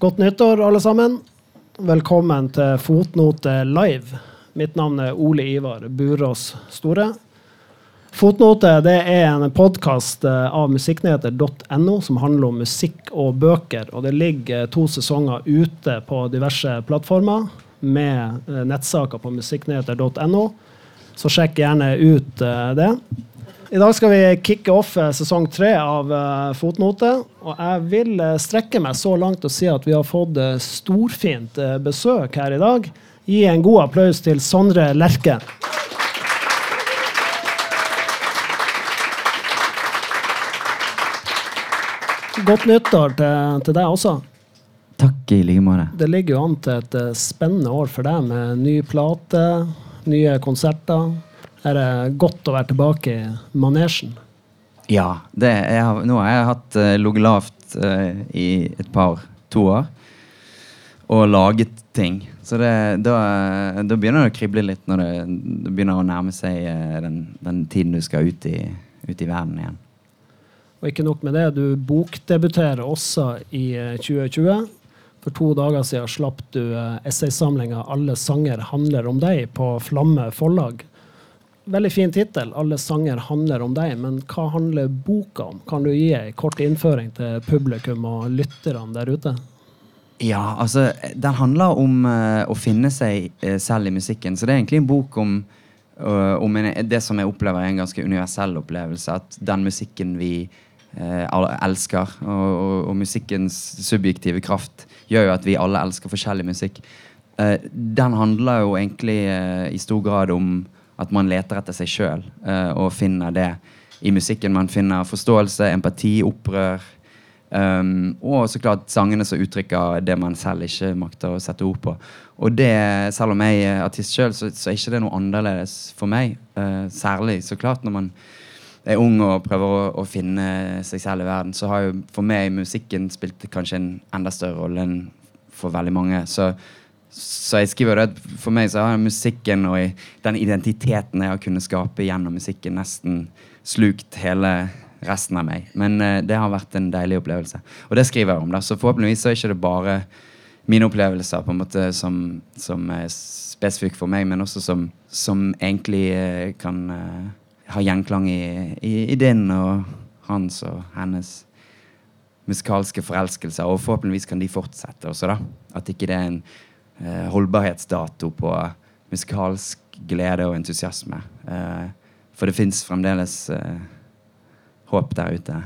Godt nyttår, alle sammen. Velkommen til Fotnote live. Mitt navn er Ole Ivar Burås Store. Fotnote er en podkast eh, av musikknyheter.no som handler om musikk og bøker. Og det ligger to sesonger ute på diverse plattformer med eh, nettsaker på musikknyheter.no. Så sjekk gjerne ut eh, det. I dag skal vi kicke off sesong tre av Fotnote. Og jeg vil strekke meg så langt og si at vi har fått storfint besøk her i dag. Gi en god applaus til Sondre Lerche. Godt nyttår til, til, deg også. Takk i like måte. Det ligger jo an til et spennende år for deg med ny plate, nye konserter. Er det godt å være tilbake i manesjen? Ja. Det, har, nå har jeg hatt uh, ligget lavt uh, i et par, to år. Og laget ting. Så det, da, da, begynner det å krible litt når det, det begynner å nærme seg den, den, tiden du skal ut i, ut i verden igjen. Og ikke nok med det, du bokdebuterer også i 2020. Eh, For to dager siden slapp du essaysamlinga 'Alle sanger handler om deg' på Flamme forlag. Veldig fin tittel, 'Alle sanger handler om deg', men hva handler boka om? Kan du gi en kort innføring til publikum og lytterne der ute? Ja, altså, den handler om uh, å finne seg uh, selv i musikken. Så det er egentlig en bok om, uh, om en, det som jeg opplever er en ganske universell opplevelse. At den musikken vi elsker. Og, og, og, musikkens subjektive kraft gjør jo at vi alle elsker forskjellig musikk. Den handler jo egentlig i stor grad om at man leter etter seg sjøl uh, og finner det i musikken. Man finner forståelse, empati, opprør. Um, og så klart sangene som uttrykker det man selv ikke makter å sette ord på. Og det, selv om jeg er artist sjøl, så, så, er ikke det noe annerledes for meg. Uh, særlig så klart når man er ung og prøver å, å, finne seg selv i verden, så har jo for meg musikken spilt kanskje en enda større rolle enn for veldig mange. Så, så jeg skriver at for meg så har musikken og den identiteten jeg har kunnet skape gjennom musikken, nesten slukt hele resten av meg. Men uh, det har vært en deilig opplevelse. Og det skriver jeg om. da, Så forhåpentligvis så er ikke bare mine opplevelser på en måte som, som er spesifikke for meg, men også som, som egentlig uh, kan uh, ha gjenklang i, i, i, din og hans og hennes musikalske forelskelser. Og forhåpentligvis kan de fortsette også, da. At ikke det er en holdbarhetsdato på musikalsk glede og entusiasme. Eh, for det fins fremdeles eh, håp der ute.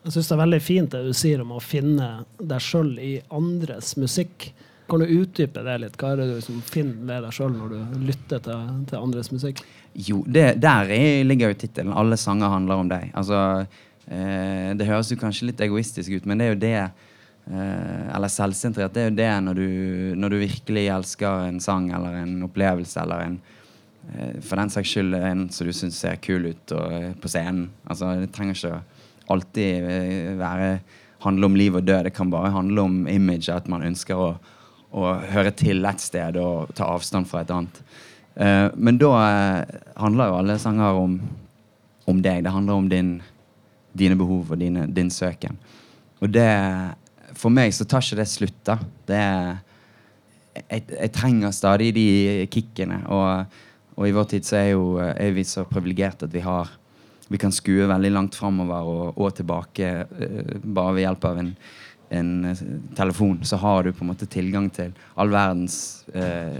Jeg syns det er veldig fint det du sier om å finne deg sjøl i andres musikk. Kan du utdype det litt? Hva er det du liksom finner ved deg sjøl når du lytter til, til andres musikk? Jo, det, der ligger jo tittelen. 'Alle sanger handler om deg'. Altså, eh, det høres jo kanskje litt egoistisk ut, men det er jo det eh, Eller selvsentrert. Det er jo det når du, når du, virkelig elsker en sang eller en opplevelse eller en eh, For den saks skyld en som du syns ser kul ut eh, på scenen. Altså, det trenger ikke alltid eh, være handle om liv og død. Det kan bare handle om image, at man ønsker å å høre til et sted og ta avstand fra et annet. Men da handler jo alle sanger om, om deg. Det handler om din, dine behov og dine, din søken. Og det For meg så tar ikke det slutt, da. Det jeg, jeg, trenger stadig de kickene. Og, og, i vår tid så er, jo, er vi så privilegerte at vi har vi kan skue veldig langt framover og, og tilbake uh, bare ved hjelp av en en eh, telefon, så har du på en måte tilgang til all verdens eh,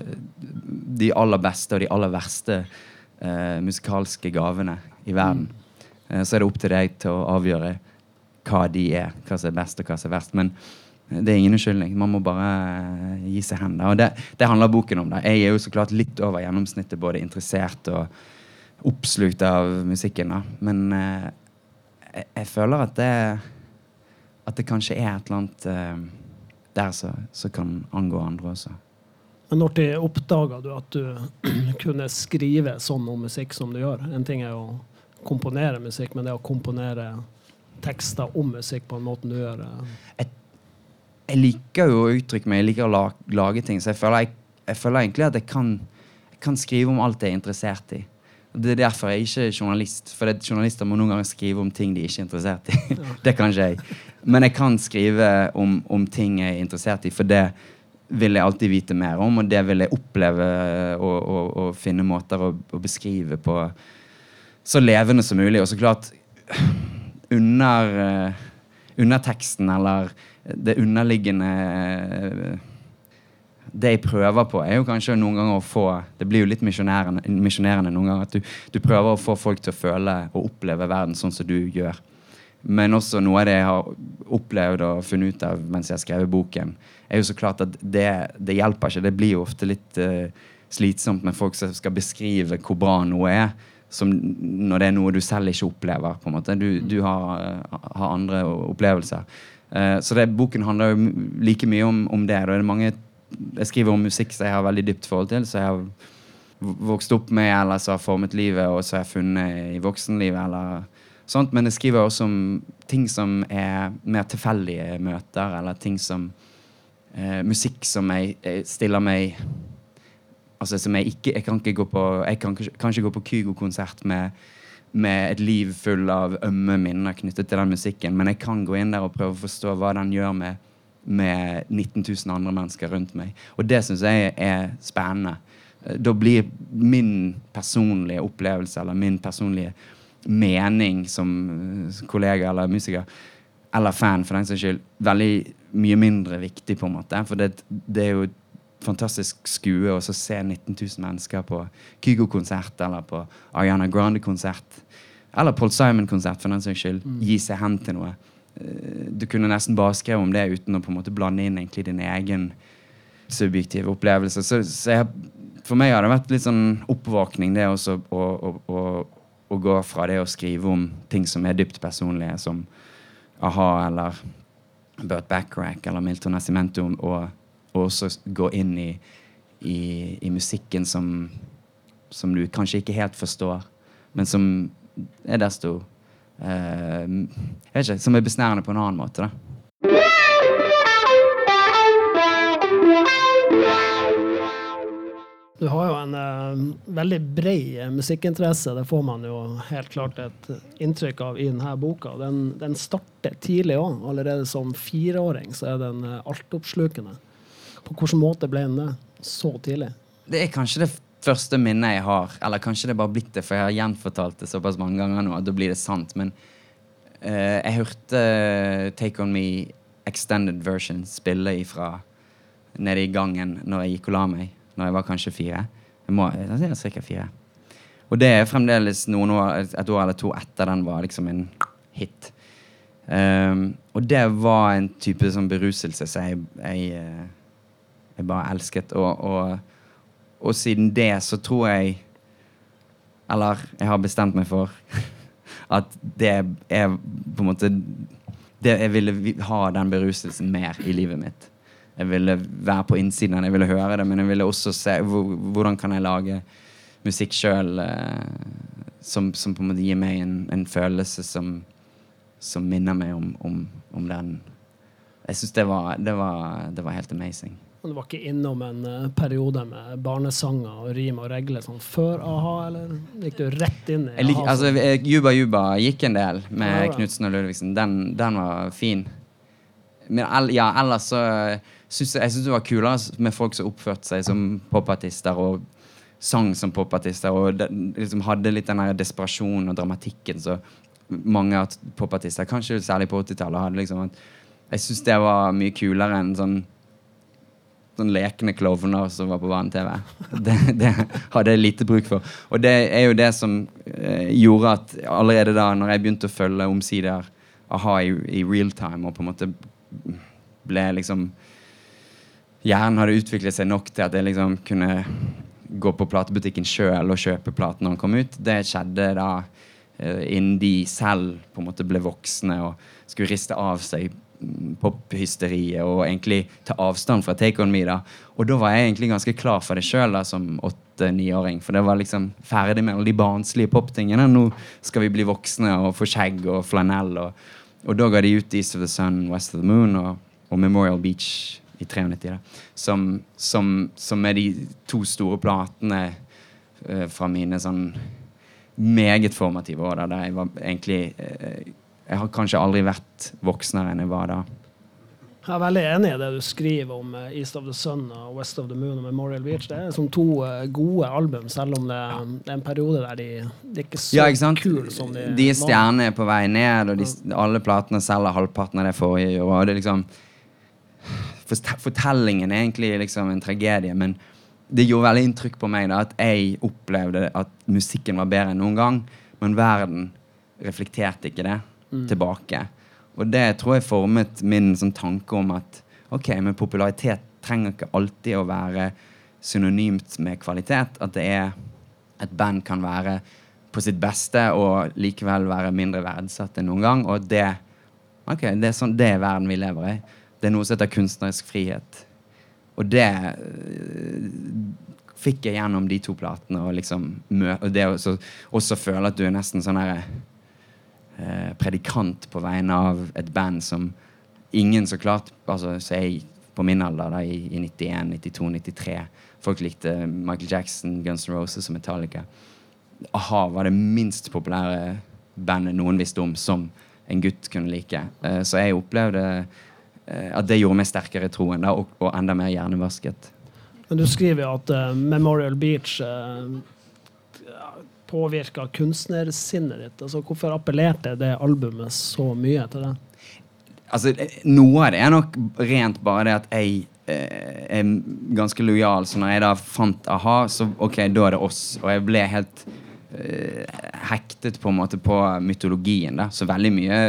De aller beste og de aller verste eh, musikalske gavene i verden. Mm. Eh, så er det opp til deg til å avgjøre hva de er, hva som er best og hva som er verst. Men eh, det er ingen unnskyldning. Man må bare eh, gi seg hen. Og det, det, handler boken om. Da. Jeg er jo så klart litt over gjennomsnittet både interessert og oppslukt av musikken. Da. Men jeg, jeg føler at det at det kanskje er et eller annet eh, der som kan angå andre også. Men når oppdaga du at du kunne skrive sånn om musikk som du gjør? En ting er jo å komponere musikk, men det å komponere tekster om musikk på en måte du gjør jeg, jeg, liker jo å uttrykke meg, jeg liker å lage, lage ting, så jeg føler, jeg, jeg føler, egentlig at jeg kan, jeg kan, skrive om alt jeg er interessert i. Det er derfor jeg ikke er journalist. For journalister må noen ganger skrive om ting de ikke er interessert i. det kan ikke jeg. Men jeg kan skrive om, om, ting jeg er interessert i, for det vil jeg alltid vite mer om, og det vil jeg oppleve og, og, og finne måter å, å, beskrive på så levende som mulig. Og så klart under, under teksten eller det underliggende uh, det jeg prøver på, er jo kanskje noen ganger å få Det blir jo litt misjonerende noen ganger. At du, du, prøver å få folk til å føle og oppleve verden sånn som du gjør. Men også noe av det jeg har opplevd og funnet ut av mens jeg har skrevet boken, er jo så klart at det, det hjelper ikke. Det blir jo ofte litt uh, slitsomt med folk som skal beskrive hvor bra noe er. Når det er noe du selv ikke opplever. på en måte. Du, du har, uh, har, andre opplevelser. Uh, så det, boken handler jo like mye om, om det. Da er mange jeg skriver om musikk som jeg har veldig dypt forhold til. Så jeg har vokst opp med, eller som har formet livet, og som jeg har funnet i voksenlivet. eller sånt, Men jeg skriver også om ting som er mer tilfeldige møter, eller ting som eh, Musikk som jeg, jeg, stiller meg Altså som jeg ikke Jeg kan ikke gå på Jeg kan, kan ikke gå på Kygo-konsert med, med et liv full av ømme minner knyttet til den musikken, men jeg kan gå inn der og prøve å forstå hva den gjør med med 19 000 andre mennesker rundt meg. Og det syns jeg er spennende. Da blir min personlige opplevelse eller min personlige mening som eh, kollega eller musiker eller fan for den saks skyld veldig mye mindre viktig, på en måte. For det, det er jo fantastisk skue å se 19 000 mennesker på Kygo-konsert eller på Ariana Grande-konsert. Eller Paul Simon-konsert, for den saks skyld. Mm. Gi seg hen til noe. Eh, du kunne nesten bare skrevet om det uten å på en måte blande inn egentlig din egen subjektive opplevelse. Så, så jeg, for meg har det vært litt sånn oppvåkning, det også å, å, å, gå fra det å skrive om ting som er dypt personlige, som a-ha eller Burt Backrack eller Milton Nascimento, og, og også gå inn i, i, i musikken som, som du kanskje ikke helt forstår, men som er desto uh, ikke, Som er besnærende på en annen måte. da. Du har jo en uh, veldig bred musikkinteresse. Det får man jo helt klart et inntrykk av i denne boka. Den, den starter tidlig òg. Allerede som fireåring så er den uh, altoppslukende. På hvilken måte ble en det så tidlig? Det er kanskje det første minnet jeg har, eller kanskje det er bare blitt det, for jeg har gjenfortalt det såpass mange ganger nå at da blir det sant. Men uh, jeg hørte uh, Take On Me extended version spille ifra nede i gangen når jeg gikk og la meg. Når jeg var kanskje fire. Jeg må, jeg cirka fire. Og det er fremdeles noen år, et år eller to etter den var liksom en hit. Um, og det var en type sånn beruselse som jeg, jeg, eh, jeg, bare elsket. Og, og og siden det så tror jeg Eller jeg har bestemt meg for at det er på en måte det, Jeg ville ha den beruselsen mer i livet mitt. Jeg ville være på innsiden, jeg ville høre det, men jeg ville også se hvordan kan jeg lage musikk sjøl eh, som, som, på en måte gir meg en, en følelse som, som, minner meg om, om, om den Jeg syns det, det, det var helt amazing. Du var ikke innom en uh, periode med barnesanger og rim og regler sånn før a-ha, eller gikk du rett inn i a-ha? Altså, Juba Juba gikk en del med ja, Knutsen og Ludvigsen. Den, den, var fin. Men ja, ellers så syns jeg, jeg synes det var kulere med folk som oppførte seg som popartister og sang som popartister og de, liksom hadde litt den der desperasjonen og dramatikken så mange popartister, kanskje særlig på 80-tallet, hadde liksom at Jeg syns det var mye kulere enn sånn sånn lekne klovner som var på barne-TV. Det, det, hadde jeg lite bruk for. Og det er jo det som eh, gjorde at allerede da når jeg begynte å følge omsider a-ha i, i real time, og på en måte ble liksom Hjernen hadde utviklet seg nok til at jeg liksom kunne gå på platebutikken sjøl og kjøpe platen når den kom ut. Det skjedde da eh, innen de selv på en måte ble voksne og skulle riste av seg pophysteriet og egentlig ta avstand fra Take On Me. da Og da var jeg egentlig ganske klar for det sjøl som åtte-niåring. For det var liksom ferdig med alle de barnslige poptingene. Nå skal vi bli voksne og få skjegg og flanell. Og, og da ga de ut East of the Sun, West of the Moon og, og Memorial Beach i 93. Da, som, som, som er de to store platene uh, fra mine sånn meget formative år da, der jeg var egentlig eh, Jeg har kanskje aldri vært voksnere enn jeg var da. Jeg er veldig enig i det du skriver om eh, East of the Sun og West of the Moon og Memorial Beach. Det er som to eh, gode album, selv om det, er en periode der de, de er ikke så Ja, ikke kule som de, de stjernene er på vei ned, og de, alle platene selger halvparten av det forrige. Og det liksom Fortellingen er egentlig liksom en tragedie, men det gjorde veldig inntrykk på meg da, at jeg opplevde at musikken var bedre enn noen gang, men verden reflekterte ikke det tilbake. Og det tror jeg formet min sånn, tanke om at ok, men popularitet trenger ikke alltid å være synonymt med kvalitet. At det er et band kan være på sitt beste og likevel være mindre verdsatt enn noen gang. Og det, ok, det, er sånn, det er verden vi lever i. Det er noe som heter kunstnerisk frihet. Og det øh, fikk jeg gjennom de to platene. Og, liksom, og det å så- også føle at du er nesten sånn herre eh, predikant på vegne av et band som ingen så klart altså, Så jeg på min alder, da, i, i 91, 92, 93 Folk likte Michael Jackson, Guns N' Roses og Metallica. A-ha var det minst populære bandet noen visste om som en gutt kunne like. Eh, så jeg opplevde eh, at det gjorde meg sterkere i troen da, og, og enda mer hjernevasket. Men du skriver jo at uh, Memorial Beach uh, påvirka kunstnersinnet ditt. Altså, hvorfor appellerte det albumet så mye til det? Altså, Noe av det er nok rent bare det at jeg eh, er ganske lojal. Så når jeg da fant a-ha, så ok, da er det oss. Og jeg ble helt eh, hektet på en måte på mytologien. da, Så veldig mye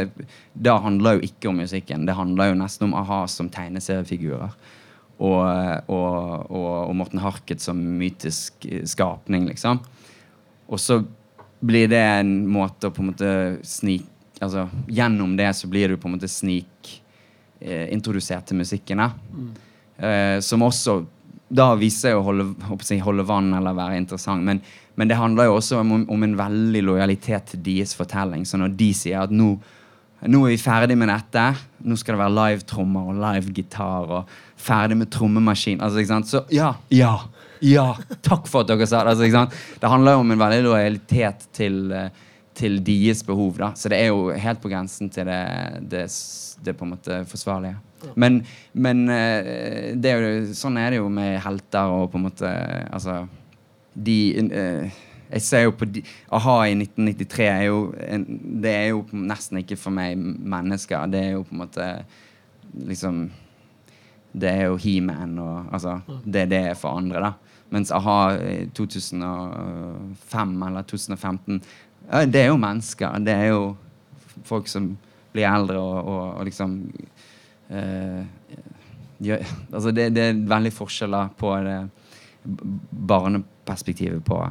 Da handler jo ikke om musikken. Det handler jo nesten om a-ha som tegneseriefigurer. Og, og, og, og Morten Harket som mytisk eh, skapning, liksom. Og så blir det en måte å på en måte snik... Altså, gjennom det så blir du på en måte snik eh, til musikken. da. Eh, som også da viser seg å holde, jeg, holde vann eller være interessant. Men, men det handler jo også om, om en veldig lojalitet til deres fortelling. Så når de sier at nå, nå er vi ferdig med dette, nå skal det være live-trommer og live-gitar og ferdig med trommemaskin altså, ikke sant? Så ja, ja, ja, takk for at dere sa det. Altså? Det handler jo om en veldig lojalitet til, eh, til deres behov. da. Så det er jo helt på grensen til det, det, det på en måte forsvarlige. Men, men eh, det er jo, sånn er det jo med helter og på en måte Altså De eh, Jeg ser jo på de, A-ha i 1993 er jo en, Det er jo nesten ikke for meg mennesker. Det er jo på en måte liksom Det er jo He-Man og Altså det det er for andre, da. Mens a-ha i 2005 eller 2015 Det er jo mennesker. Det er jo folk som blir eldre og, og, og liksom uh, gjør, altså det, det er veldig forskjeller på det barneperspektivet på,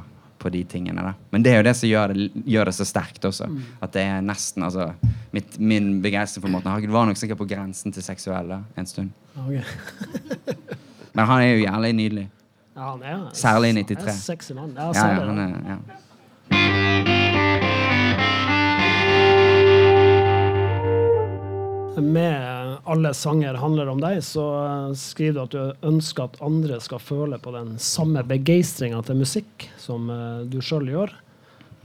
på de tingene. Da. Men det er jo det som gjør det, gjør det så sterkt også. At det er nesten altså, mitt, Min begeistring for Morten Hagen var nok sikkert på grensen til seksuelle en stund. Okay. Men han er jo jævlig nydelig. Ja, han er Særlig i 93. er 93. Sexy mann. Ja, ja, han er, ja. Med alle sanger handler om deg, så eh, skriver du at du ønsker at andre skal føle på den samme begeistringa til musikk som eh, du sjøl gjør.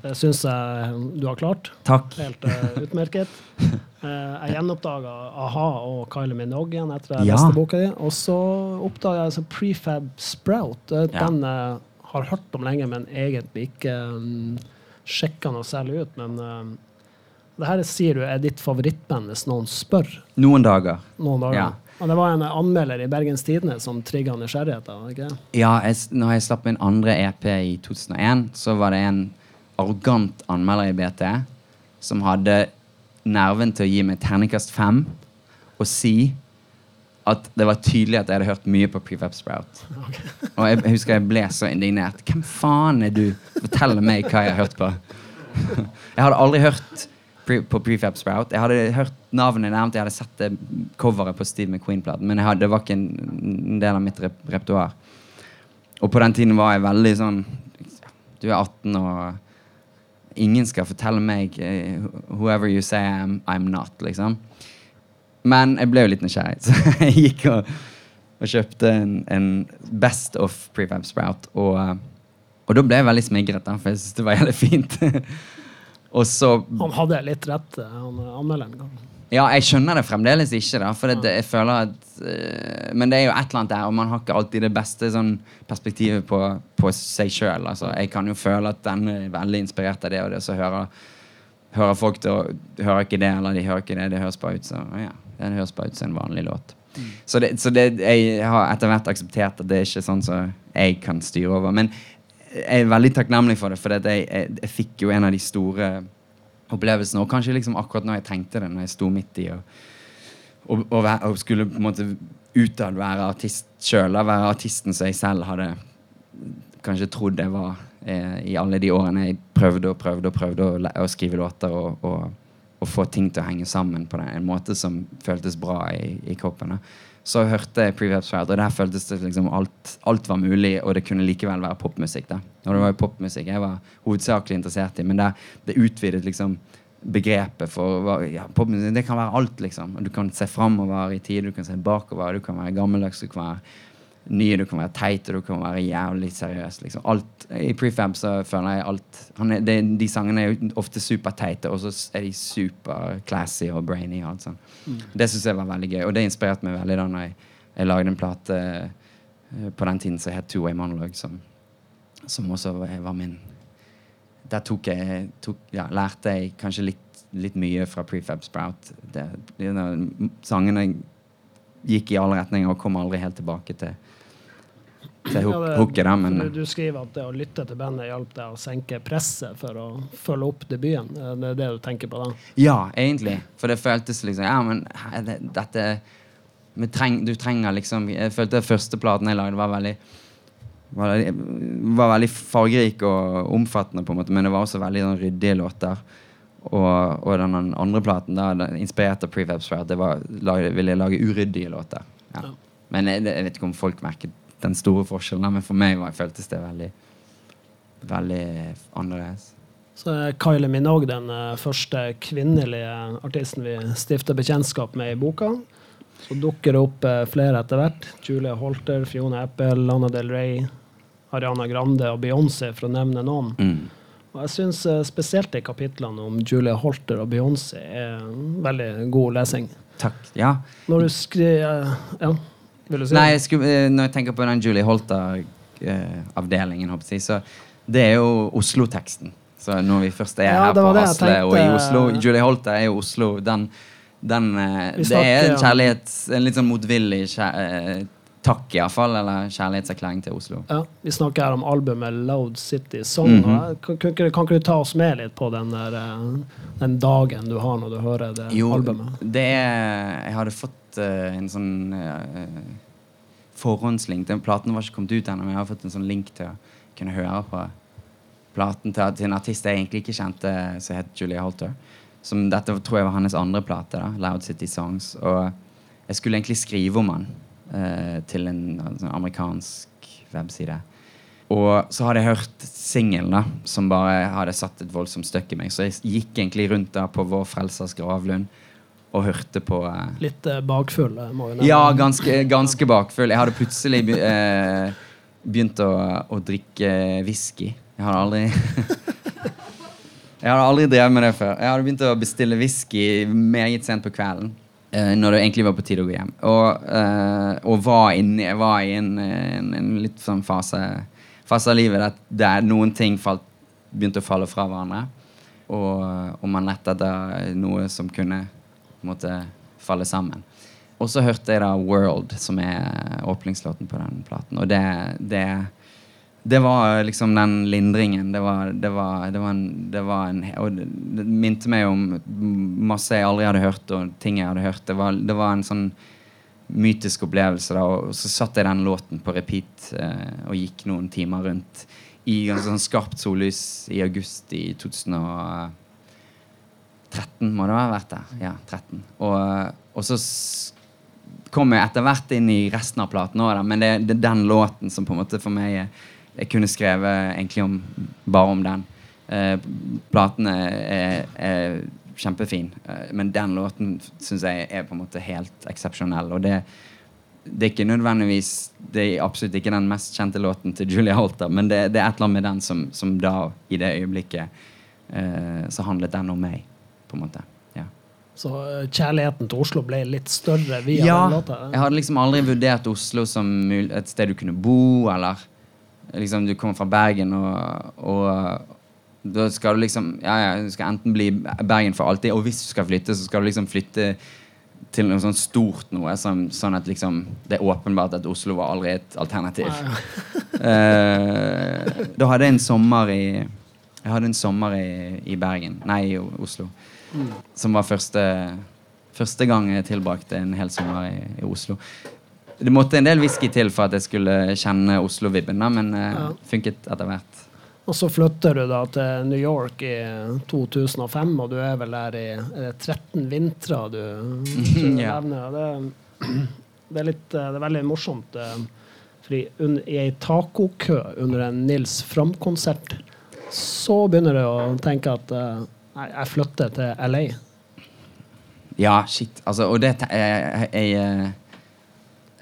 Det syns jeg du har klart. Takk. Helt uh, utmerket. Jeg gjenoppdaga a-ha og Kylie Minogue igjen etter jeg Ja. leste boka di. Og så oppdaga jeg altså Prefab Sprout. Den jeg har hørt om lenge, men egentlig ikke um, sjekka noe særlig ut. Men det her sier du er ditt favorittband hvis noen spør Noen dager. noen dager. Ja. Og det var en anmelder i Bergens Tidende som trigga nysgjerrigheten. ikke? Ja, jeg, når jeg slapp min andre EP i 2001, så var det en arrogant anmelder i BT som hadde nerven til å gi meg terningkast fem og si at det var tydelig at jeg hadde hørt mye på Prefab Sprout. Og jeg, jeg husker jeg ble så indignert. Hvem faen er du? Fortell meg hva jeg har hørt på. Jeg hadde aldri hørt på Prefab Sprout. Jeg hadde hørt navnet nevnt, jeg hadde sett det coveret på Steve McQueen-platen, men hadde, det var ikke en, en del av mitt rep repertoar. Og på den tiden var jeg veldig sånn Du er 18, og ingen skal fortelle meg eh, Whoever you say I'm, I'm not, liksom. Men jeg ble jo litt nysgjerrig, så jeg gikk og, og kjøpte en, en Best of Prefab Sprout. Og, Og da ble jeg veldig smigret, for jeg syntes det var jævlig fint. så Han hadde litt rett, eh, han eh, anmelderen. Ja, jeg skjønner det fremdeles ikke, da. For det, jeg føler at eh, Men det er jo et eller annet der, og man har ikke alltid det beste sånn, perspektivet på, på seg sjøl. Altså. Jeg kan jo føle at den er veldig inspirert av det og det, så hører, hører folk det og hører ikke det, eller de hører ikke det. Det høres bare ut som ja, det høres bare ut som en vanlig låt. Så, det, så det, jeg har etter hvert akseptert at det er ikke sånn som jeg kan styre over. Men jeg er veldig takknemlig for det, for jeg, jeg, jeg fikk jo en av de store opplevelsene. Og kanskje liksom akkurat når jeg trengte det, når jeg sto midt i og, og, og, og skulle på en måte utad være artist sjøl. Være artisten som jeg selv hadde kanskje trodd jeg var eh, i alle de årene jeg prøvde og prøvde og prøvde å, å skrive låter og, og og, få ting til å henge sammen på en måte som føltes bra i, i kroppen. Så hørte jeg Prevap Abstract, og der føltes det liksom alt, alt, var mulig, og det kunne likevel være popmusikk. da. Og det var jo popmusikk jeg var hovedsakelig interessert i, men det, det utvidet liksom begrepet for ja, popmusikk. Det kan være alt, liksom. Du kan se framover i tid, du kan se bakover, du kan være gammeldags, du kan være nye, du kan være teit, og du kan være jævlig seriøs. Liksom. Alt, I prefab så føler jeg alt er, det, De sangene er jo ofte superteite, og så er de superclassy og brainy. Og alt sånt. Mm. Det syns jeg var veldig gøy, og det inspirerte meg veldig da når jeg, jeg lagde en plate uh, på den tiden som het Two Way Monologue, som, som også var min Der tok jeg, tok, ja, lærte jeg kanskje litt, litt mye fra Prefab Sprout. Det, det, sangene gikk i alle retninger og kom aldri helt tilbake til til hooket. Men du, du skriver at det å lytte til bandet hjalp deg å senke presset for å følge opp debuten. Det er det du tenker på da? Ja, egentlig. For det føltes liksom Ja, men det, dette treng, Du trenger liksom Jeg følte første platen jeg lagde, var veldig var, var veldig fargerik og omfattende, på en måte, men det var også veldig sånn, ryddige låter. Og, og, den andre platen, da, inspirert av Prefab det var, ville jeg lage uryddige låter. Ja. Ja. Men jeg, jeg, vet ikke om folk merket den store forskjellen. Men for meg var, føltes det veldig, veldig annerledes. Så er Kylie Minogue den uh, første kvinnelige artisten vi stifter bekjentskap med i boka. Så dukker det opp uh, flere etter hvert. Julia Holter, Fiona Apple, Lana Del Rey, Ariana Grande og Beyoncé, for å nevne noen. Mm. Og jeg syns uh, spesielt de kapitlene om Julia Holter og Beyoncé er veldig god lesing. Takk, ja. Når du skriver ja. Vil du si? Nei, jeg skulle, eh, når jeg tenker på den Julie Holter-avdelingen, uh, så det er jo Oslo-teksten. Så når vi først er ja, her på Hasle og i Oslo Julie Holter er jo Oslo. Den, den uh, Det er en kjærlighet En litt sånn motvillig kjærlighet, uh, takk, iallfall. Eller kjærlighetserklæring til Oslo. Ja, Vi snakker her om albumet Loud City Song. Mm -hmm. kan, kan, kan, ikke du ta oss med litt på den, der, den dagen du har når du hører det jo, albumet? Det er Jeg hadde fått uh, en sånn uh, forhåndslink. Den platen var ikke kommet ut ennå, men jeg har fått en sånn link til å kunne høre på platen til, til en artist jeg egentlig ikke kjente, som het Julia Holter. Som dette tror jeg var hans andre plate, da, Loud City Songs. Og jeg skulle egentlig skrive om han uh, til en, en sånn amerikansk webside. Og så hadde jeg hørt singelen, som bare hadde satt et voldsomt støkk i meg. Så jeg gikk egentlig rundt da på Vår Frelsers gravlund og hørte på eh. Litt eh, bakfull? Eh, ja, ganske, ganske, bakfull. Jeg hadde plutselig be, uh, begynt å, å, drikke whisky. Jeg hadde aldri Jeg hadde aldri drevet med det før. Jeg hadde begynt å bestille whisky meget sent på kvelden. når det egentlig var på tide å gå hjem. Og, og var, inne, var, i en, en, en, litt sånn fase, fase av livet der noen ting falt, begynte å falle fra hverandre. Og, og man lette etter noe som kunne måte falle sammen. Og så hørte jeg da 'World', som er åpningslåten på den platen. Og det, det, det var liksom den lindringen. Det var, det var, det var en, det var en Og det minte meg om masse jeg aldri hadde hørt, og ting jeg hadde hørt. Det var, det var en sånn mytisk opplevelse. da, Og så satt jeg den låten på repeat eh, og gikk noen timer rundt i en sånn skarpt sollys i august i 2000. 13 må det ha vært der. Ja, 13. Og, og så kom jeg etter hvert inn i resten av platen òg, men det, er den låten som på en måte for meg Jeg kunne skrevet egentlig om, bare om den. Eh, platen er, er kjempefin, eh, men den låten syns jeg er på en måte helt eksepsjonell. Og det, det er ikke nødvendigvis Det er absolutt ikke den mest kjente låten til Julia Holter, men det, det er et eller annet med den som, som da, i det øyeblikket, eh, så handlet den om meg, på en måte. Ja. Så eh, kjærligheten til Oslo ble litt større via Ja, den låta? jeg hadde liksom aldri vurdert Oslo som et sted du kunne bo, eller liksom du kommer fra Bergen, og, og da skal du liksom Ja, ja, du skal enten bli Bergen for alltid, og hvis du skal flytte, så skal du liksom flytte til noe sånn stort noe, som, sånn at liksom det er åpenbart at Oslo var aldri et alternativ. Eh, da hadde jeg en sommer i Jeg hadde en sommer i, i Bergen, nei, i Oslo, som var første Første gang jeg tilbrakte en hel sommer i, i Oslo. Det måtte en del whisky til for at jeg skulle kjenne Oslo-vibben, men det Ja. funket etter hvert. Og så flytter du da til New York i 2005, og du er vel der i er det 13 vintre du du Ja. nevner. Det, det, er litt, eh, det er veldig morsomt. eh, Fordi i ei tacokø under en Nils Fram-konsert, så begynner du å tenke at eh, nei, jeg flytter til LA. Ja, shit. Altså, og det jeg, jeg, eh,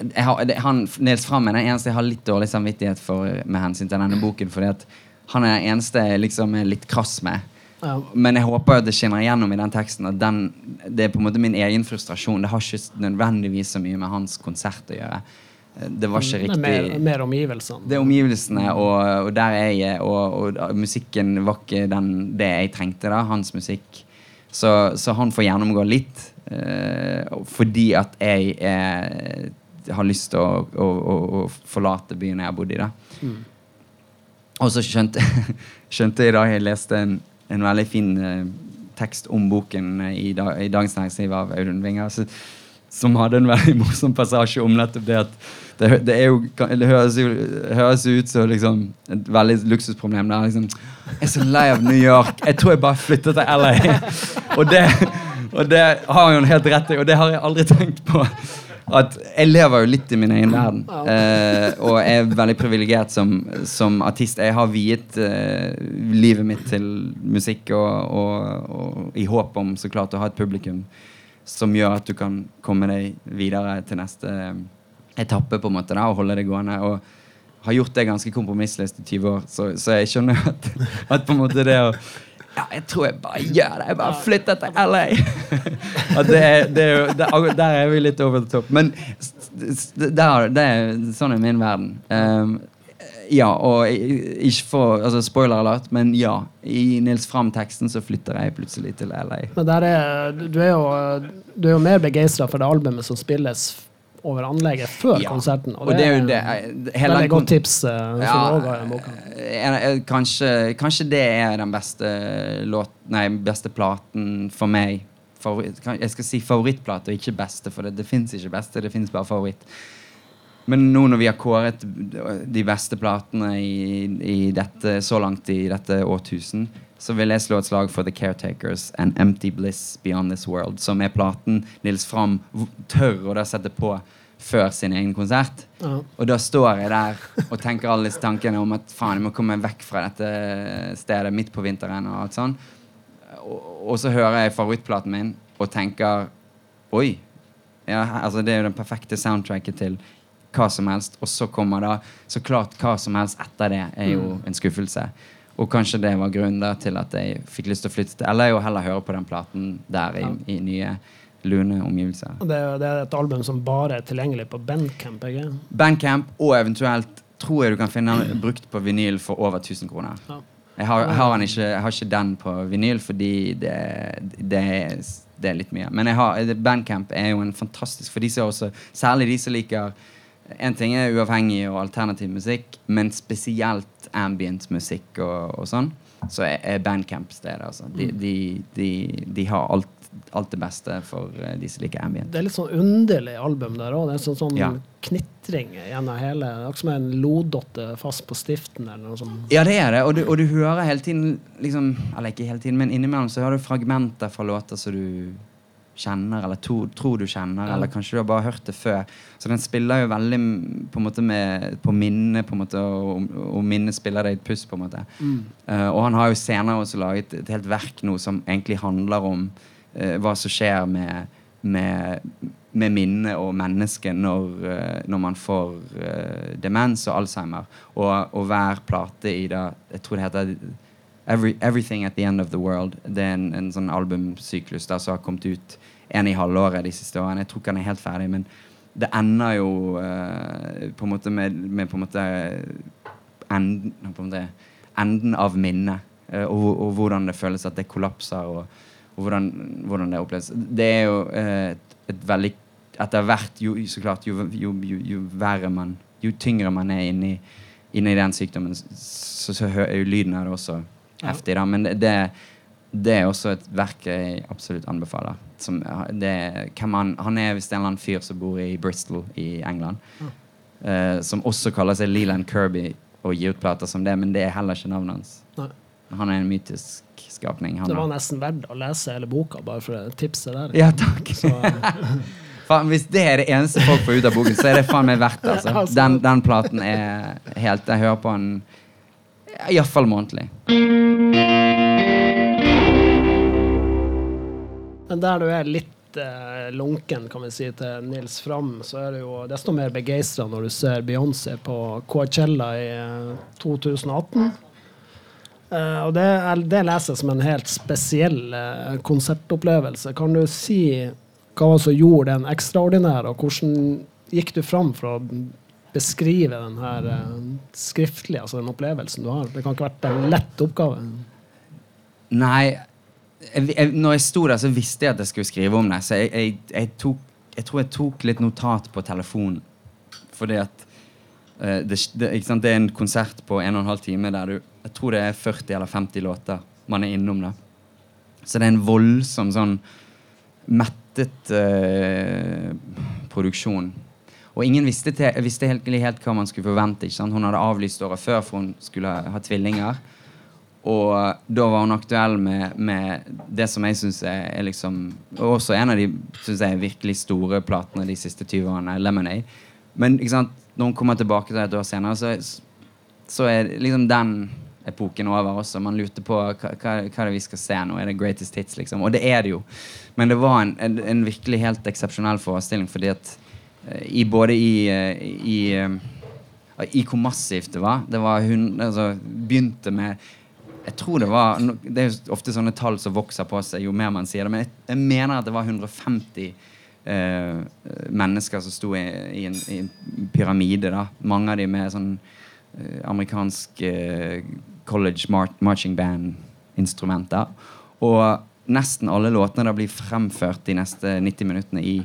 jeg har, det, han, Nils Fram er den eneste jeg har litt dårlig samvittighet for med hensyn til denne boken. Fordi at han er den eneste jeg liksom er litt krass med. Ja. Men jeg håper at det skinner igjennom i den teksten at den, det er på en måte min egen frustrasjon. Det har ikke nødvendigvis så mye med hans konsert å gjøre. Det var ikke er riktig mer, mer omgivelsene. Det er omgivelsene og, og der jeg er, og, og musikken var ikke den, det jeg trengte. da, Hans musikk. Så, så han får gjennomgå litt. eh, fordi at jeg er, har lyst til å, å, å, å forlate byen jeg har bodd i. da. Og så skjønte, skjønte jeg da jeg leste en, en veldig fin eh, tekst om boken i, dag, i Dagens Næringsliv av Audun Winger, så, som hadde en veldig morsom passasje om nettopp det at det, det, jo, det høres jo høres ut som liksom, et veldig luksusproblem. Der, liksom, jeg er så lei av New York. Jeg tror jeg bare flytter til LA. og, det, og det har hun helt rett i, og det har jeg aldri tenkt på. At jeg lever jo litt i min egen verden. Eh, og jeg er veldig privilegert som, som artist. Jeg har viet eh, livet mitt til musikk og, og, og i håp om så klart å ha et publikum som gjør at du kan komme deg videre til neste eh, etappe på en måte da, og holde det gående. Og har gjort det ganske kompromissløst i 20 år, så, så jeg skjønner at, at på en måte det å ja, jeg tror jeg bare gjør det. Jeg bare flytter til LA. At det, er- det er jo, det, er- der er vi litt over the top. Men det, s- det er, sånn er min verden. Um, ja, og ikke for altså Spoiler alert, men ja. I Nils Fram-teksten så flytter jeg plutselig til LA. Men er, du, er jo, du er jo mer begeistra for det albumet som spilles over anlegget før Ja, konserten. Og det er jo det eh, hele veldig godt tips. Uh, Ja, en- kanskje, kanskje det er den beste låt Nei, beste platen for meg. Favoritt, jeg skal si favorittplate og ikke beste, for det, det fins ikke beste. Det fins bare favoritt. Men nå når vi har kåret de beste platene i, i dette, så langt i dette årtusen, så vil jeg slå et slag for The Caretakers and Empty Bliss Beyond This World, som er platen Nils Fram tør å da sette på før sin egen konsert. Ja. Og da står jeg der og tenker alle disse tankene om at faen, jeg må komme vekk fra dette stedet midt på vinteren. Og alt sånn. Og, og så hører jeg favorittplaten min og tenker Oi. Ja, altså det er jo den perfekte soundtracket til hva som helst. Og så kommer da Så klart hva som helst etter det er jo en skuffelse. Og kanskje det var grunnen til at jeg fikk lyst til å flytte til Eller jo heller høre på den platen der i, i nye, lune omgivelser. Det, det er et album som bare er tilgjengelig på Bandcamp. Ikke? Bandcamp og eventuelt tror jeg du kan finne den brukt på vinyl for over 1000 kroner. Ja. Jeg har, har, ikke, jeg har ikke den på vinyl fordi det, det, er, det er litt mye. Men har, Bandcamp er jo en fantastisk For de som også, særlig de som liker En ting er uavhengig og alternativ musikk, men spesielt ambient musikk og, og sånn, så er, Bandcamp stedet. Altså. De, de, de, de har alt, alt det beste for eh, de som liker ambient. Det er litt sånn underlig album der òg. Det er sånn, sånn Ja. knitring gjennom hele. Akkurat som en lodotte fast på stiften eller noe sånt. Ja, det er det. Og du, og du hører hele tiden liksom, Eller ikke hele tiden, men innimellom så hører du fragmenter fra låter som du kjenner, eller to, tror du kjenner, Ja. eller kanskje du har bare hørt det før. Så den spiller jo veldig på en måte med, på minnet, på en måte, og, og minnet spiller deg et puss, på en måte. Eh, og han har jo senere også laget et helt verk nå som egentlig handler om uh, hva som skjer med med, med minnet og mennesket når, eh, når man får demens og Alzheimer. Og, og hver plate i det Jeg tror det heter Every, 'Everything at the End of the World'. Det er en, en sånn albumsyklus der som har kommet ut en i halvåret de siste årene. Jeg tror ikke den er helt ferdig, men det ender jo uh, på en måte med, med på en måte enden, på en måte, enden av minnet. Uh, og, og hvordan det føles at det kollapser, og, og hvordan, hvordan det oppleves. Det er jo eh, et, et veldig Etter hvert, jo, så klart, jo, jo, jo, verre man Jo tyngre man er inni, inni den sykdommen, så, så hø- er jo lyden av det også. Heftig. da, Men det, det, er også et verk jeg absolutt anbefaler. Som, det, han, han er visst en eller annen fyr som bor i Bristol i England. eh, som også kaller seg Leland Kirby og gir ut plater som det, men det er heller ikke navnet hans. Nei. Han er en mytisk skapning. Han Det var nesten verdt å lese hele boka bare for tipset der. ja, takk. Så, eh, Faen, hvis det er det eneste folk får ut av boken, så er det faen meg verdt det. Altså. Altså. Den, den platen er helt Jeg hører på den iallfall månedlig. Der du er litt eh, lunken, kan vi si, til Nils Fram, så er du jo desto mer begeistra når du ser Beyoncé på Coachella i eh, 2018. Eh, og det, er, det leser jeg som en helt spesiell eh, konsertopplevelse. Kan du si hva som gjorde den ekstraordinær, og hvordan gikk du fram for å beskrive den her eh, skriftlig, altså den opplevelsen du har? Det kan ikke vært en lett oppgave. Nei jeg, jeg, Når jeg sto der, så visste jeg at jeg skulle skrive om det. Så jeg, jeg, tok, tror jeg tok litt notat på telefonen. Fordi at uh, det, det, det er en konsert på en og en halv time der du Jeg tror det er 40 eller 50 låter man er innom. det Så det er en voldsom sånn mettet uh, produksjon. Og ingen visste, til, visste helt, helt hva man skulle forvente. Ikke sant? Hun hadde avlyst året før, for hun skulle ha, tvillinger. Og da var hun aktuell med, med det som jeg syns er, er liksom og Også en av de synes jeg, virkelig store platene de siste 20 årene, 'Lemonade'. Men ikke sant, når hun kommer tilbake til et år senere, så, så er liksom den epoken over også. Man lurte på hva, hva, hva vi skal se nå. Er det greatest hits? liksom? Og det er det jo. Men det var en, en, en virkelig helt eksepsjonell forestilling, fordi at eh, i både i, eh, i eh, i hvor massivt det var. Det var hun, altså, begynte med Jeg tror det var Det er jo ofte sånne tall som vokser på seg jo mer man sier det, men jeg, jeg mener at det var 150 eh, mennesker som sto i, i, en, i en pyramide. da Mange av dem med sånn eh, amerikansk eh, college mar marching band-instrumenter. Og nesten alle låtene da blir fremført de neste 90 minuttene i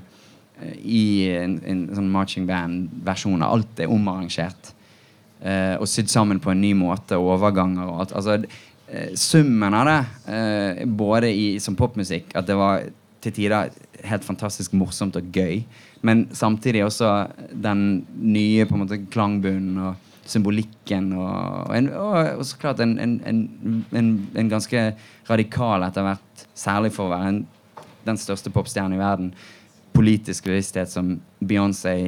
i en, en sånn marching band-versjon. Alt er omarrangert. eh, og sydd sammen på en ny måte. Overganger og alt. Altså, eh, summen av det, eh, både i, som popmusikk, at det var til tider helt fantastisk morsomt og gøy, men samtidig også den nye på en måte klangbunnen og symbolikken og, og, en, og, og så klart en, en, ganske radikal etter hvert, særlig for å være en, den største popstjernen i verden, politisk bevissthet som Beyoncé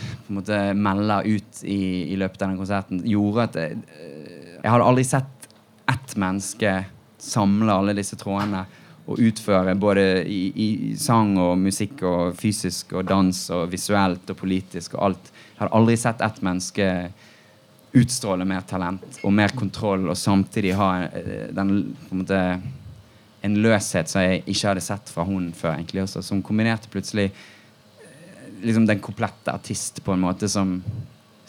på en måte melder ut i, i løpet av den konserten, gjorde at jeg, jeg hadde aldri sett ett menneske samle alle disse trådene og utføre både i, i sang og musikk og fysisk og dans og visuelt og politisk og alt. Jeg hadde aldri sett ett menneske utstråle mer talent og mer kontroll og samtidig ha eh, den på en måte en løshet som jeg ikke hadde sett fra hun før. egentlig også, Som kombinerte plutselig eh, liksom den komplette artist på en måte som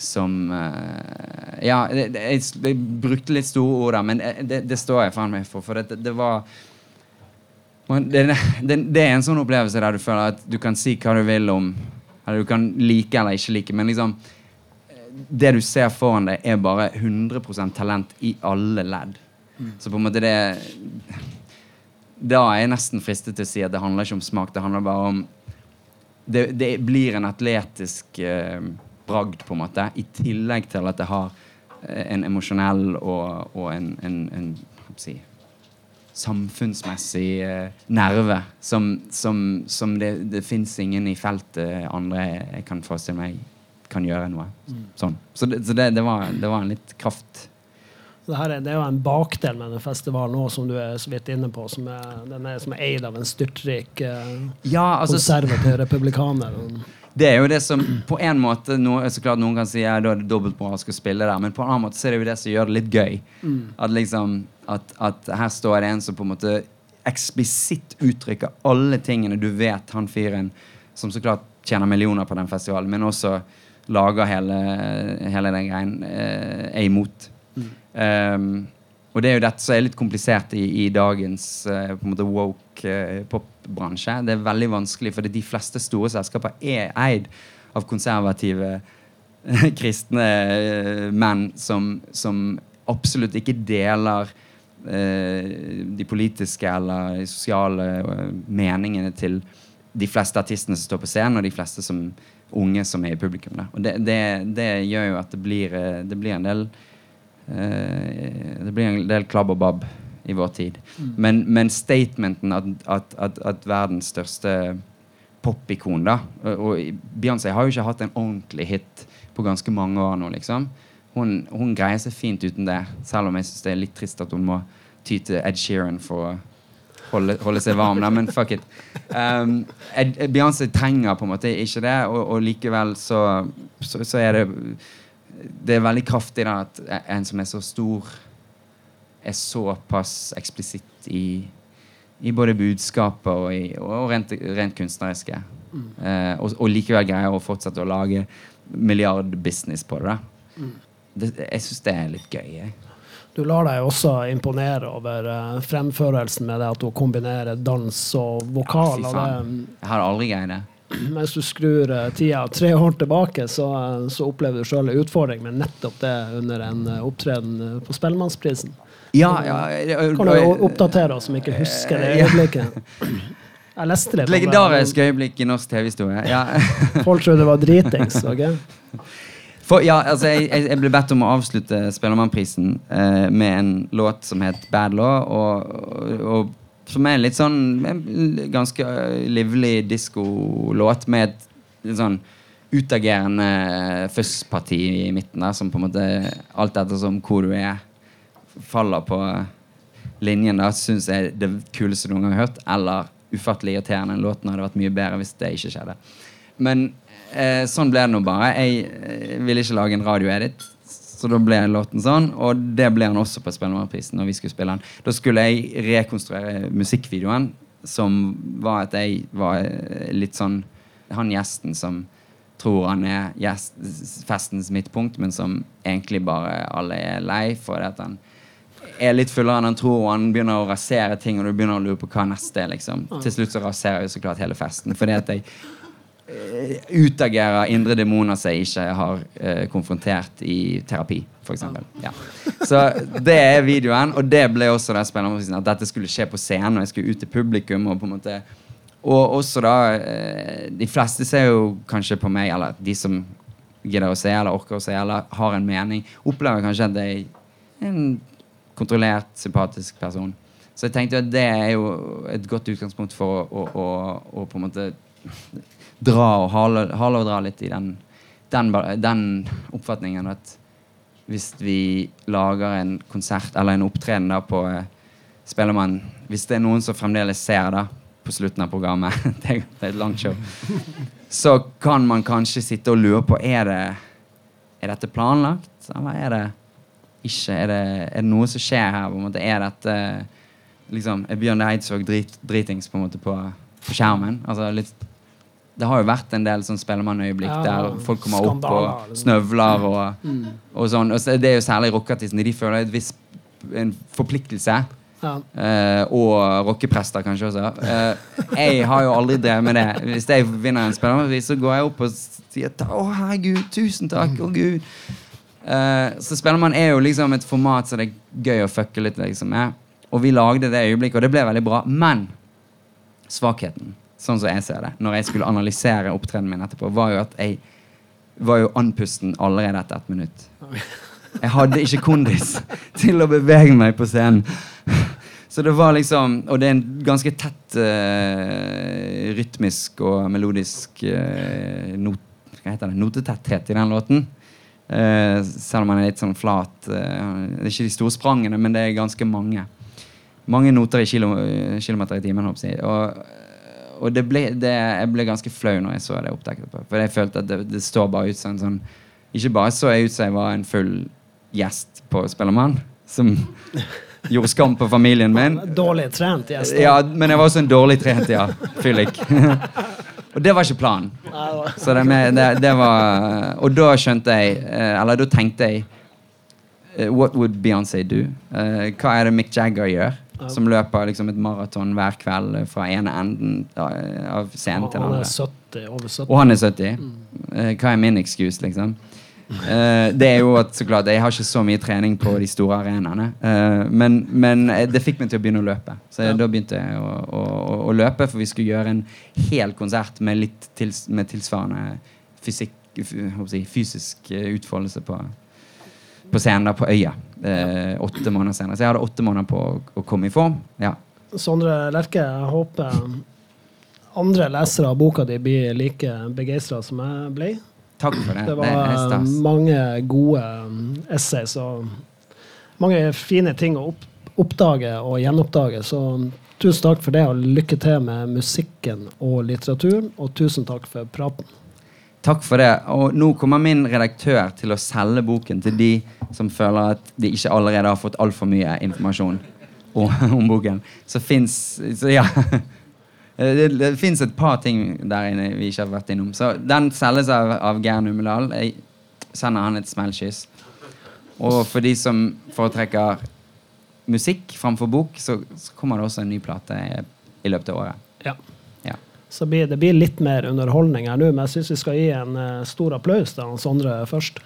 som eh, Ja, jeg, jeg brukte litt store ord der, men eh, det, det står jeg faen meg for. For det, det var det, det, det er en sånn opplevelse der du føler at du kan si hva du vil om Eller du kan like eller ikke like, men liksom Det du ser foran deg, er bare 100% talent i alle ledd. Så på en måte det Da er jeg nesten fristet til å si at det handler ikke om smak. Det handler bare om Det, det blir en atletisk eh, bragd, på en måte, i tillegg til at det har eh, en emosjonell og, og en, en, en si, samfunnsmessig eh, nerve som, som, som det, det fins ingen i feltet andre jeg kan forestille meg kan gjøre noe sånn. Så, det, så det, det, var, det var en litt kraft Det, er, det er jo en bakdel med den festivalen nå, som du er så vidt inne på, som er, den er, som er eid av en styrtrik eh, Ja, altså konservativ republikaner. Det er jo det som på en måte no, så klart Noen kan si ja, da er det dobbeltmoralsk å spille der, men på en annen måte så er det jo det som gjør det litt gøy. At liksom at, at her står det en som på en måte eksplisitt uttrykker alle tingene du vet han fyren som så klart tjener millioner på den festivalen, men også lager hele, hele den greien, eh, er imot. Um, og det er jo dette som er litt komplisert i, i dagens uh, på en måte woke uh, popbransje. Det er veldig vanskelig, for de fleste store selskaper er eid av konservative kristne uh, menn som, som absolutt ikke deler de politiske eller de sosiale meningene til de fleste artistene som står på scenen, og de fleste som unge som er i publikum. Da. Og det, det, det gjør jo at det blir, det blir en del eh, Det blir en del klabb og babb i vår tid. Men, men statementen at, at, at, at verdens største popikon da Og, og Beyoncé har jo ikke hatt en ordentlig hit på ganske mange år nå, liksom. Hun, hun greier seg fint uten det, selv om jeg syns det er litt trist at hun må ty til Ed Sheeran for å holde, holde seg varm. Da, men fuck it. Um, Beyoncé trenger på en måte ikke det, og, og likevel så, så, så er det Det er veldig kraftig da at en som er så stor, er såpass eksplisitt i, i både budskapet og, i, og rent, rent kunstneriske. Eh, og, og likevel greier å fortsette å lage milliardbusiness på det. da. det jeg syns det er litt gøy. Jeg. Du lar deg også imponere over eh, fremførelsen med det at hun kombinerer dans og vokal. Det, Jeg har aldri greid det. Mens du skrur eh, tida tre år tilbake, så, eh, så opplever du sjøl en utfordring med nettopp det under en eh, opptreden på Spellemannsprisen. Ja, ja, Kan du oppdatere oss som ikke husker det øyeblikket? Jeg leste det. Legendarisk øyeblikk i norsk TV-historie. Ja. Folk trodde det var dritings. Okay? For, ja, altså, jeg jeg ble bedt om å avslutte Spellemannprisen eh, med en låt som het Bad Law, og, og, og som er litt sånn en ganske eh, livlig diskolåt med et sånn utagerende fussparti i midten der, som på en måte alt ettersom hvor du er, faller på linjen. da, Syns jeg det kuleste du noen gang har hørt, eller ufattelig irriterende. Låten hadde vært mye bedre hvis det ikke skjedde. Men eh, sånn ble det nå bare. Jeg jeg ville ikke lage en radioedit, så da ble låten sånn. Og det ble han også på Spellemannprisen når vi skulle spille den. Da skulle jeg rekonstruere musikkvideoen, som var at jeg var eh, litt sånn Han gjesten som tror han er gjest, festens midtpunkt, men som egentlig bare alle er lei for det at han er litt fullere enn han tror, og han begynner å rasere ting, og du begynner å lure på hva neste er. liksom. Til slutt så raserer jeg så klart hele festen. Fordi at jeg utagerer indre demoner som jeg ikke har eh, konfrontert i terapi, f.eks. Ja. Så det er videoen, og det ble også det spennende at dette skulle skje på scenen, og jeg skulle ut til publikum. og på en måte og også da eh, De fleste ser jo kanskje på meg, eller de som gidder å se, eller orker å se, eller har en mening, opplever kanskje at jeg er en kontrollert, sympatisk person. Så jeg tenkte at det er jo et godt utgangspunkt for å, å, å, å på en måte dra og hale, hale og dra litt i den, den, den oppfatningen at hvis vi lager en konsert eller en opptreden da på eh, Spellemann Hvis det er noen som fremdeles ser da på slutten av programmet Det er et langt show. Så kan man kanskje sitte og lure på Er det Er dette planlagt, eller er det ikke? Er det, er det noe som skjer her? på en måte? Er dette liksom, Er Bjørn Eidsvåg drit, dritings på en måte på, på skjermen? Altså litt det har jo vært en del sånn Spellemannøyeblikk Ja, der folk kommer opp og liksom. snøvler og, og sånn. Og det er jo særlig rockeartistene. De føler et viss, en forpliktelse. Ja. Eh, og rockeprester kanskje også. Eh, jeg har jo aldri drevet med det. Hvis jeg vinner en Spellemannpris, så går jeg opp og sier ta- 'Å, herregud, tusen takk, å gud'. Eh, så Spellemann er jo liksom et format som det er gøy å fucke litt liksom, med. Og vi lagde det øyeblikket, og det ble veldig bra. Men svakheten, sånn som jeg ser det, når jeg skulle analysere opptredenen min etterpå, var jo at jeg var jo andpusten allerede etter ett minutt. Jeg hadde ikke kondis til å bevege meg på scenen. Så det var liksom Og det er en ganske tett uh, rytmisk og melodisk uh, not, hva heter det, notetetthet i den låten. Uh, selv om han er litt sånn flat. det er ikke de store sprangene, men det er ganske mange. Mange noter i kilo, kilometer i timen. håper jeg. Og, og det ble, det, jeg ble ganske flau når jeg så det opptaket. på, For jeg følte at det, det står bare ut som en sånn Ikke bare så jeg ut som jeg var en full gjest på Spellemann, som gjorde skam på familien min. Dårlig trent gjest. Ja, men jeg var også en dårlig trent, ja. Fyllik. og det var ikke planen. Så det, med, det, det var Og da skjønte jeg eh, Eller da tenkte jeg eh, What would Beyoncé do? Eh, hva er det Mick Jagger gjør? Som løper liksom et maraton hver kveld eh, fra ene enden av scenen til den Han andre. 70, over 70. Og han er 70. Eh, hva er min excuse, liksom? Uh, det er jo at så klart Jeg har ikke så mye trening på de store arenaene. Uh, men, men eh, det fikk meg til å begynne å løpe. Så Ja. da begynte jeg å, å, å, løpe, for vi skulle gjøre en hel konsert med litt tils, med tilsvarende fysikk, fysisk eh, utfoldelse på, på scenen da på Øya. eh, åtte måneder senere. Så jeg hadde åtte måneder på å, å komme i form. Ja. Sondre Lerche, jeg håper andre lesere av boka di blir like begeistra som jeg ble. Takk for det. Det Det var stas. mange gode um, essays og mange fine ting å opp, oppdage og gjenoppdage. Så tusen takk for det, og lykke til med musikken og litteraturen. Og tusen takk for praten. Takk for det. Og nå kommer min redaktør til å selge boken til de som føler at de ikke allerede har fått altfor mye informasjon om, om boken. Så fins Så ja. Det, det fins et par ting der inne vi ikke har vært innom. Så den selges av, av Geir Numedal. Jeg sender han et smellkyss. Og for de som foretrekker musikk framfor bok, så, så kommer det også en ny plate i, i løpet av året. Ja. Så blir, det blir litt mer underholdning her nå, men jeg syns vi skal gi en eh, stor applaus til Sondre først.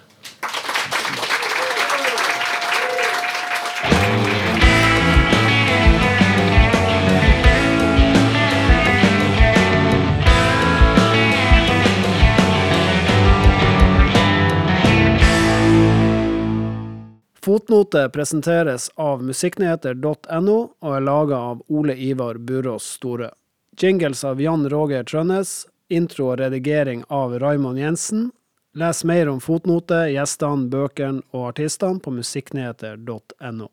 Fotnote presenteres av musikknyheter.no og er laga av Ole Ivar Burås Store. Jingles av Jan Roger Trønnes. Intro og redigering av Raymond Jensen. Les mer om fotnoter, gjestene, bøkene og artistene på musikknyheter.no.